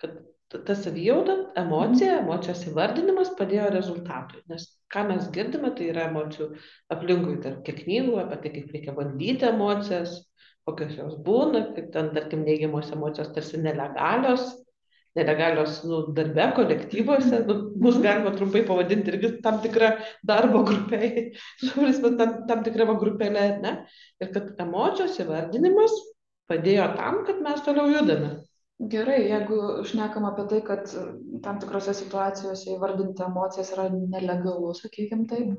Kad ta savijauta, emocija, emocijos įvardinimas padėjo rezultatui. Nes ką mes girdime, tai yra emocijų aplinkui, tarp kiek knygų apie tai, kaip reikia valdyti emocijas, kokios jos būna, kaip ten, tarkim, neigiamos emocijos tarsi nelegalios, nelegalios nu, darbe, kolektyvuose, nu, mus galima trumpai pavadinti irgi tam tikrą darbo grupę, tam, tam tikrą grupelę, ne? Ir kad emocijos įvardinimas padėjo tam, kad mes toliau judame. Gerai, jeigu šnekam apie tai, kad tam tikrose situacijose įvardinti emocijas yra nelegalu, sakykim taip,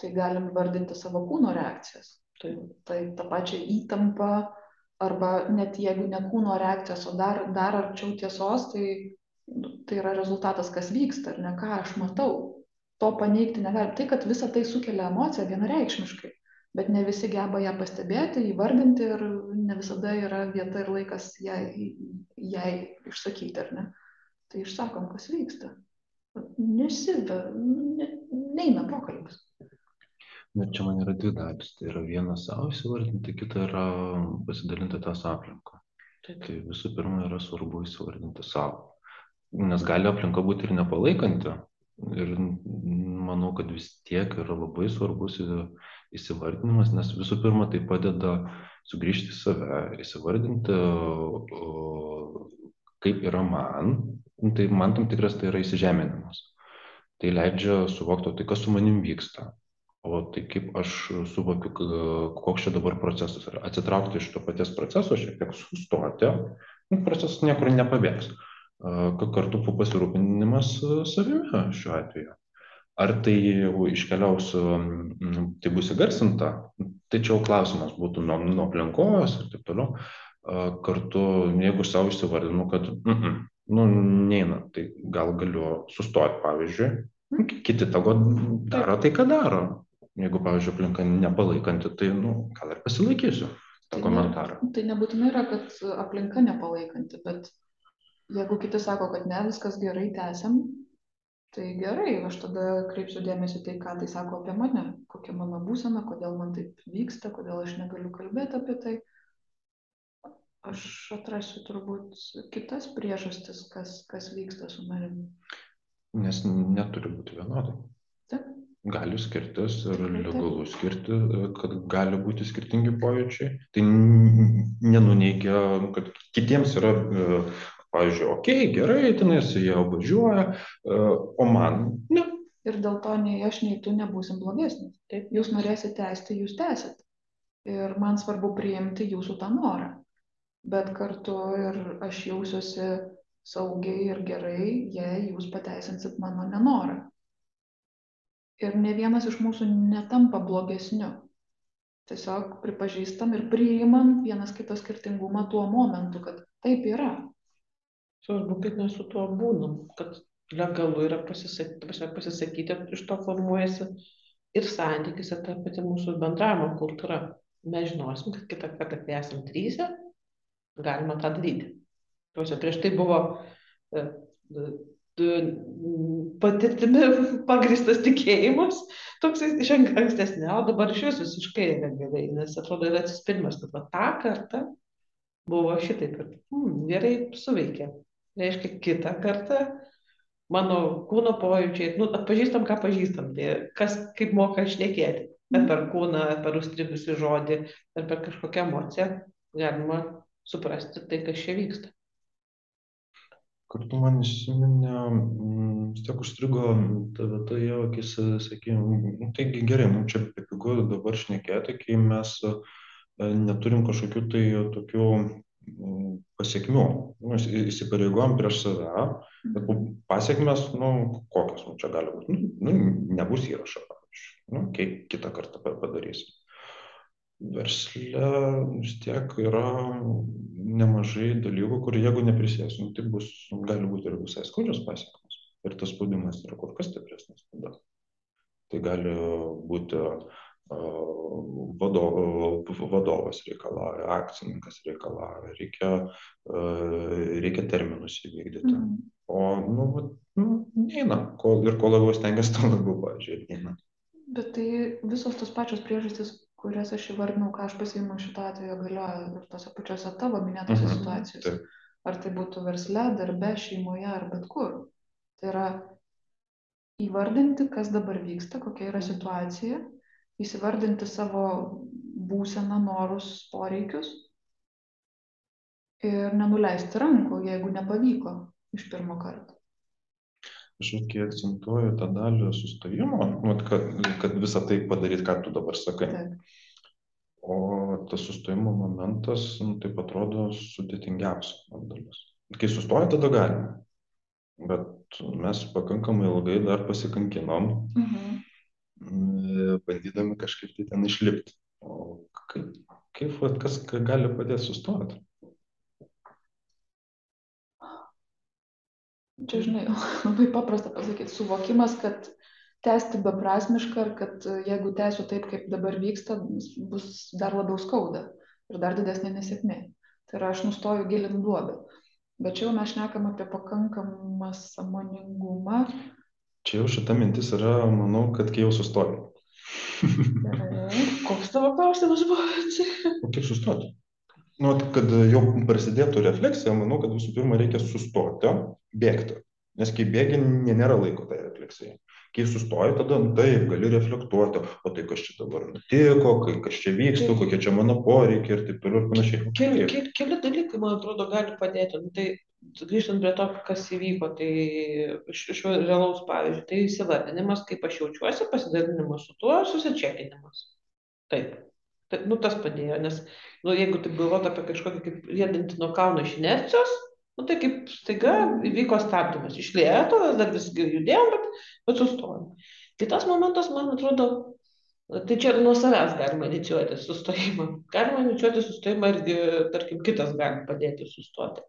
tai galim vardinti savo kūno reakcijas. Tai, tai tą pačią įtampą, arba net jeigu ne kūno reakcijos, o dar, dar arčiau tiesos, tai, tai yra rezultatas, kas vyksta, ar ne ką aš matau. To paneigti negali. Tai, kad visa tai sukelia emociją vienareikšmiškai bet ne visi geba ją pastebėti, įvardinti ir ne visada yra vieta ir laikas jai, jai išsakyti, ar ne. Tai išsakom, kas vyksta. Nesive, ne, neina pokalbis. Na, čia man yra dvi dalis. Tai yra viena savo įsivardinti, kita yra pasidalinti tą aplinką. Tai visų pirma yra svarbu įsivardinti savo. Nes gali aplinka būti ir nepalaikanti. Ir manau, kad vis tiek yra labai svarbus įsivardinimas, nes visų pirma tai padeda sugrįžti į save, įsivardinti, kaip yra man, nu, tai man tam tikras tai yra įsižeminimas. Tai leidžia suvokti, tai kas su manim vyksta, o tai kaip aš suvokiu, koks čia dabar procesas yra. Atsitraukti iš to paties proceso, šiek tiek sustoti, nu, procesas niekur nepabėgs. Kartu pasirūpinimas savimi šiuo atveju. Ar tai jau iškeliaus, tai bus įgarsinta, tai čia jau klausimas būtų nuo, nuo aplinkos ir taip toliau. Kartu, jeigu savo įsivardinu, kad mm -mm, nu, neina, tai gal galiu sustoti, pavyzdžiui, kiti tavo daro tai, ką daro. Jeigu, pavyzdžiui, aplinka nepalaikanti, tai nu, gal ir pasilaikysiu tą tai komentarą. Ne, tai nebūtinai yra, kad aplinka nepalaikanti, bet jeigu kiti sako, kad ne, viskas gerai, tęsiam, tai gerai aš tada kreipsiu dėmesį tai ką tai sako apie mane kokia mano būsena kodėl man taip vyksta kodėl aš negaliu kalbėt apie tai. Aš atrasiu turbūt kitas priežastis kas kas vyksta su manim. Nes neturi būti vienodai. Taip. Gali skirtis ir legalu skirti, kad gali būti skirtingi pojūčiai. Tai nenuneigia, kad kitiems yra pavyzdžiui, okei, gerai, tenais jie važiuoja, e, o man ne. Ir dėl to nei aš, nei tu nebūsim blogesnis. Taip, jūs norėsite tęsti, jūs tęsit. Ir man svarbu priimti jūsų tą norą. Bet kartu ir aš jausiuosi saugiai ir gerai, jei jūs pateisinsit mano nenorą. Ir ne vienas iš mūsų netampa blogesniu. Tiesiog pripažįstam ir priimam vienas kito skirtingumą tuo momentu, kad taip yra Svarbu, kad mes su tuo būnam, kad legalu yra pasisakyti, pasisakyti iš to formuojasi ir santykis, ir ta pati mūsų bendravimo kultūra. Mes žinosim, kad kitą kartą, kai esam trysia, galima tą daryti. Tuose prieš tai buvo e, patirtimi pagristas tikėjimas, toks iš ankstesnė, o dabar iš vis visiškai negerai, nes atrodo yra atsispirimas, kad va, tą kartą buvo šitaip ir hmm, gerai suveikė reiškia kitą kartą mano kūno pojūčiai, nu, atpažįstam, ką pažįstam, tai kas kaip moka šnekėti, ar per kūną, per užstrigusi žodį, ar per kažkokią emociją, galima suprasti tai, kas čia vyksta. Kartu man įsiminė, mm, vis tiek užstrigo ta vieta jo akis, sakykime, nu, taigi gerai, mums čia bepigu dabar šnekėti, kai mes e, neturim kažkokių tai tokių pasiekmių. Nu, įsipareigojom prieš save, bet pasiekmes, nu, kokios nu, čia gali būti. Nu, nu, nebus įrašo, pavyzdžiui. Nu, kitą kartą padarysim. versle vis tiek yra nemažai dalykų, kur jeigu neprisėsim, tai bus, gali būti ir visai skaudžios pasiekmes. Ir tas spaudimas yra kur kas stipresnis tada. Tai gali būti vadovo, vadovas reikalauja, akcininkas reikalauja, reikia, reikia terminus įvykdyti. Mm. O, nu, nu, neina. Kol, ir kuo labiau stengiasi, tuo labiau, pažiūrėjau, neina. Bet tai visos tos pačios priežastys, kurias aš įvardinau, ką aš pasiimu šito atveju, galioja ir tose pačiose tavo minėtose mhm, situacijose. Taip. Ar tai būtų versle, darbe, šeimoje ar bet kur. Tai yra įvardinti, kas dabar vyksta, kokia yra situacija, įsivardinti savo būseną, norus, poreikius ir nenuleisti rankų, jeigu nepavyko iš pirmo karto. Aš kai akcentuoju tą dalį sustojimo, kad, kad visą tai padaryti, ką tu dabar sakai. Taip. O tas sustojimo momentas, nu, taip atrodo, sudėtingiausia dalis. Kai sustoja, tada galima. Bet mes pakankamai ilgai dar pasikankinom. Mhm bandydami kažkaip tai ten išlipti. O kaip, kaip vat, kas gali padėti sustoti? Čia, žinai, labai paprasta pasakyti, suvokimas, kad tęsti beprasmiška ir kad jeigu tęsiu taip, kaip dabar vyksta, bus dar labiau skauda ir dar didesnė nesėkmė. Tai yra, aš nustoju gilinti duobę. Bet čia jau mes šnekam apie pakankamą samoningumą. Čia jau šita mintis yra, manau, kad kai jau sustoji. Koks tavo klausimas buvo? O kaip sustoti? Nu, kad jau prasidėtų refleksija, manau, kad visų pirma reikia sustoti, bėgti. Nes kai bėgi, nėra laiko tai refleksijai. Kai sustoji, tada nu, taip, gali reflektuoti, o tai kas čia dabar nutiko, kas čia vyksta, kokie čia mano poreikiai ir taip toliau ir panašiai. Keli, keli, keli dalykai, man atrodo, gali padėti. Nu, tai grįžtant prie to, kas įvyko, tai iš, iš realaus pavyzdžio, tai įsivardinimas, kaip aš jaučiuosi, pasidalinimas su tuo, susičekinimas. Taip. Tai, nu, tas padėjo, nes, nu, jeigu tai galvot apie kažkokį kaip riedinti nuo kalno iš inercijos, nu, tai kaip staiga įvyko stabdymas. Iš lėto, dar vis judėjom, bet, bet sustojom. Kitas momentas, man atrodo, tai čia nuo savęs galima inicijuoti sustojimą. Galima inicijuoti sustojimą irgi, tarkim, kitas gali padėti sustoti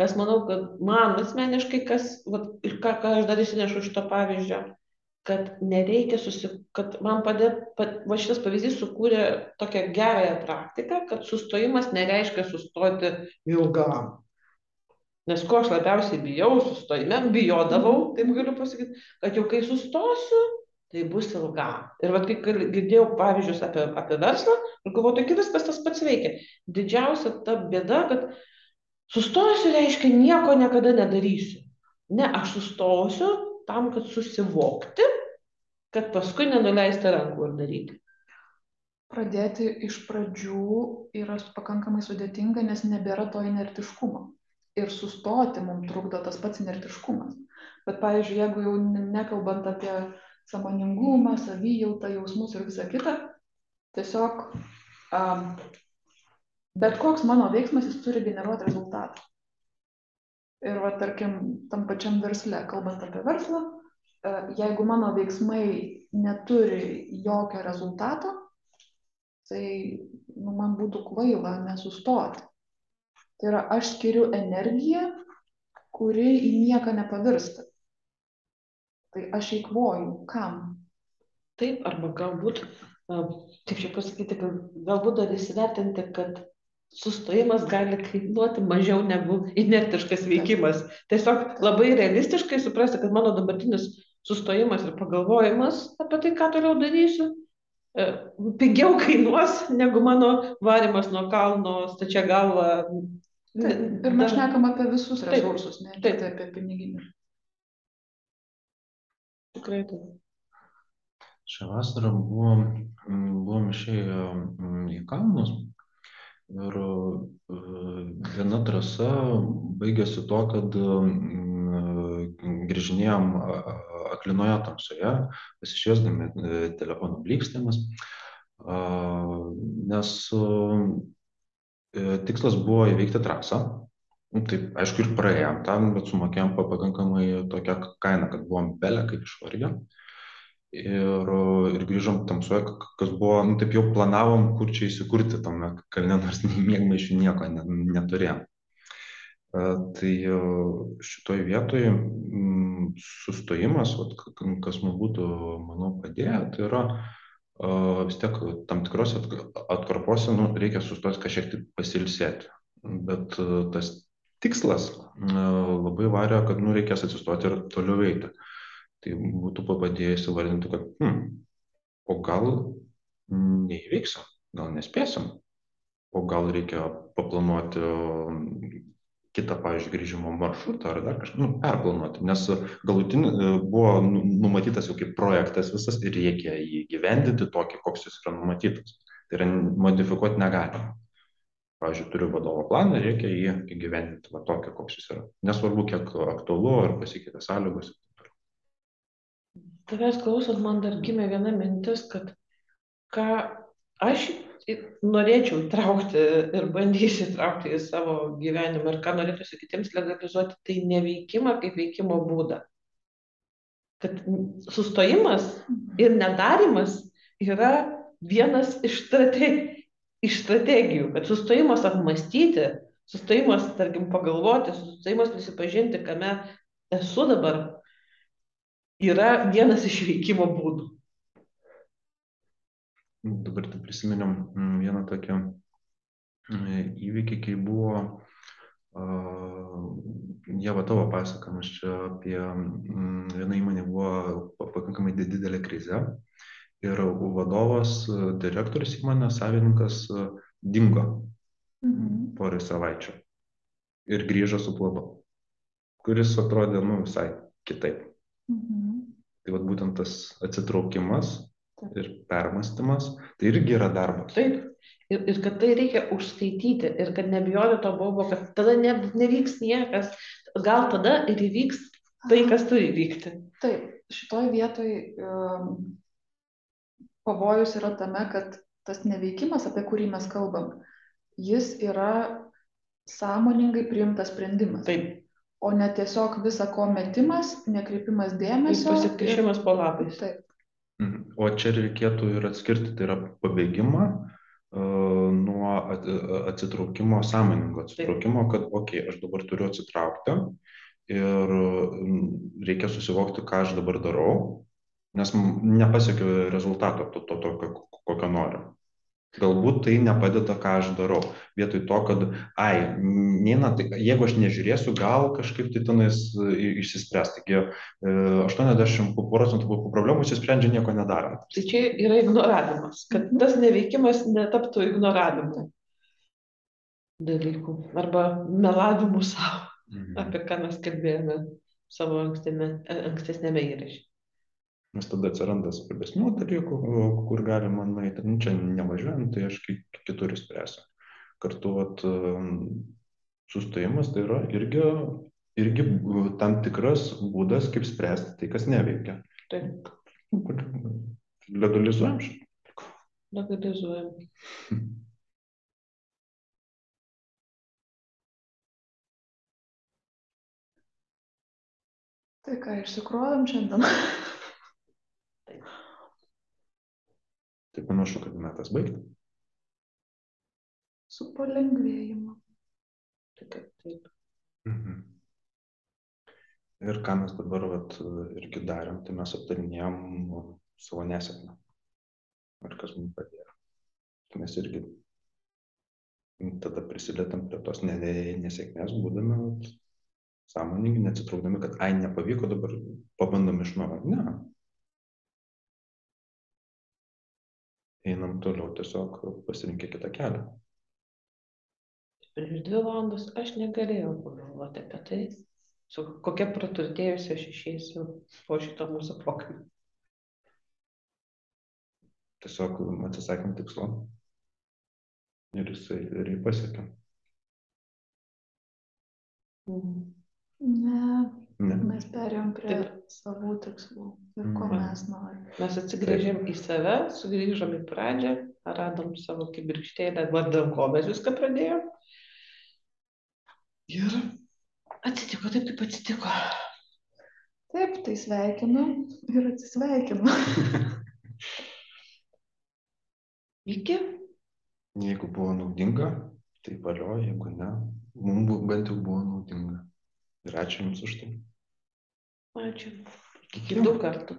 kas manau, kad man asmeniškai, kas, vat, ir ką, ką aš dar įsinešu iš to pavyzdžio, kad nereikia susi... kad man padė, pad, va šitas pavyzdys sukūrė tokią gerąją praktiką, kad sustojimas nereiškia sustoti ilgam. Nes ko aš labiausiai bijau, sustojime, bijodavau, taip galiu pasakyti, kad jau kai sustosiu, tai bus ilgam. Ir vat, kai girdėjau pavyzdžius apie, apie verslą, ir galvoju, tai viskas tas pats veikia. Didžiausia ta bėda, kad Sustosiu reiškia nieko niekada nedarysiu. Ne, aš sustosiu tam, kad susivokti, kad paskui nenuleisti rankų ir daryti. Pradėti iš pradžių yra pakankamai sudėtinga, nes nebėra to inertiškumo. Ir sustoti mums trukdo tas pats inertiškumas. Bet, pavyzdžiui, jeigu jau nekalbant apie samoningumą, savijautą, jausmus ir visą kitą, tiesiog um, bet koks mano veiksmas jis turi generuoti rezultatą. Ir va, tarkim, tam pačiam versle, kalbant apie verslą, e, jeigu mano veiksmai neturi jokio rezultato, tai nu, man būtų kvaila nesustoti. Tai yra, aš skiriu energiją, kuri į nieką nepavirsta. Tai aš eikvoju. Kam? Taip, arba galbūt, kaip čia pasakyti, galbūt dar įsivertinti, kad sustojimas gali kainuoti mažiau negu inertiškas veikimas. Tiesiog labai realistiškai suprasti, kad mano dabartinis sustojimas ir pagalvojimas apie tai, ką toliau darysiu, e, pigiau kainuos negu mano varimas nuo kalno stačia galva. Taip, ir mes šnekam apie visus resursus, ne tik tai apie piniginius. Tikrai taip. Šią vasarą buvom, buvom išėję į kalnus Ir e, viena trasa baigėsi to, kad grįžinėjom aklinoje tamsoje, pasišviesdami e, telefonų blyksnėmis, nes e, tikslas buvo įveikti trasą. Nu, taip, aišku, ir praėjom tam, bet sumokėjom pakankamai tokią kainą, kad buvom belė kaip išvargę. Ir, ir grįžom tamsoje, kas buvo, nu, taip jau planavom, kur čia įsikurti tame kalne, nors nei miegmaišių nieko ne, neturėjom. E, Tai e, šitoj vietoj mm, sustojimas, vat, kas mums būtų, manau, padėję, tai yra e, vis tiek tam tikros atk- atkarpose nu, reikia sustoti kažkiek tai pasilsėti. Bet tas tikslas labai varė, kad nu, reikės atsistoti ir toliau eiti. Tai būtų padėjęs įvardinti, kad hmm, o gal neįveiksim, gal nespėsim, o gal reikia paplanuoti mm, kitą, pavyzdžiui, grįžimo maršrutą ar dar kažką, nu, perplanuoti, nes galutinį e, buvo nu- numatytas jau kaip projektas visas ir reikia jį gyvendinti tokį, koks jis yra numatytas. Tai yra modifikuoti negalima. Pavyzdžiui, turiu vadovo planą, reikia jį įgyvendinti va tokį, koks jis yra. Nesvarbu, kiek aktualu ar pasikeitė sąlygos. Tavęs klausant, man dar gimė viena mintis, kad ką aš norėčiau įtraukti ir bandysiu įtraukti į savo gyvenimą ir ką norėtųsi kitiems legalizuoti, tai neveikimą kaip veikimo būdą. Kad sustojimas ir nedarimas yra vienas iš, strate, iš strategijų, kad sustojimas apmastyti, sustojimas, tarkim, pagalvoti, sustojimas prisipažinti, kame esu dabar, yra vienas iš veikimo būdų. Dabar tai prisiminiau mm, vieną tokią mm, įvykį, kai buvo Jeva tavo pasakojimas čia apie mm, vieną įmonę buvo pa- pakankamai di- didelė krizė ir vadovas, direktorius įmonės, savininkas dingo Mhm. porai savaičių ir grįžo su planu, kuris atrodė nu, visai kitaip. Mhm. Tai vat būtent tas atsitraukimas Taip. ir permastymas, tai irgi yra darbas. Taip. Ir, ir kad tai reikia užskaityti ir kad nebijoti to baubo, kad tada ne, nevyks niekas. Gal tada ir įvyks tai, kas turi vykti. Taip, šitoj vietoj um, pavojus yra tame, kad tas neveikimas, apie kurį mes kalbam, jis yra sąmoningai priimtas sprendimas. Taip. O ne tiesiog visa ko metimas, nekreipimas Ir dėmesio. pasikišimas po lapais. Taip. Mhm. O čia reikėtų ir atskirti, tai yra pabėgimą e, nuo e, atsitraukimo, sąmoningo atsitraukimo, kad, okei, okay, aš dabar turiu atsitraukti ir reikia susivokti, ką aš dabar darau, nes nepasiekiu rezultato to, to, to ko- kokio noriu. Galbūt tai nepadeda, ką aš darau. Vietoj to, kad, ai, neina, tai jeigu aš nežiūrėsiu, gal kažkaip tai tenais i- išsispręs. Taigi e, 80 procentų problemų išsisprendžia nieko nedarant. Tai čia yra ignoravimas, kad tas neveikimas netaptų ignoravimu dalykų arba melavimu savo, Mhm. apie ką mes kalbėjome savo ankstame, ankstesnėme įraše. Nes tada atsiranda svarbesnių dalykų, kur galima nueiti. Nu, čia nevažiuojant, tai aš ki- kitur išspręsiu. Kartu vat, em, sustojimas tai yra irgi, irgi tam tikras būdas, kaip spręsti tai, kas neveikia. Taip, Nu, Legalizuojam šitą. legalizuojam. Tai ką, išsikrovėm šiandien. Tai panašu, kad metas baigti. Su palengvėjimu. Taip, taip, taip. Mhm. Ir ką mes dabar vat, irgi darėm, tai mes aptarinėjom savo nesėkmę. Ir kas mums padėjo. Mes irgi tada prisilietam prie tos ne- ne- nesėkmės, būdami vat, sąmoningi, neatsitraukdami, kad ai nepavyko, dabar pabandom iš naujo. Ne. Einam toliau, tiesiog pasirinkę kitą kelią. Prieš dvi valandas aš negalėjau pagalvoti apie tai, su kokia praturtėjusi aš išeisiu po šito mūsų pokalbio. Tiesiog atsisakėm tikslo. Ir jisai ir jį pasiekė. Ne, Ne. mes perėjom prie Taip. savų tikslų ir ko Mhm. mes norime. Mes atsigrėžėm į save, sugrįžom į pradžią, radom savo kibirkštėlę, vardan ko mes viską pradėjom. Ir atsitiko taip, kaip atsitiko. Taip, tai sveikinu ir atsisveikinu. Iki. Jeigu buvo naudinga, tai valio, jeigu ne, mums bent jau buvo naudinga. Ir ačiū Jums už tai. Ačiū. Iki kitų kartų.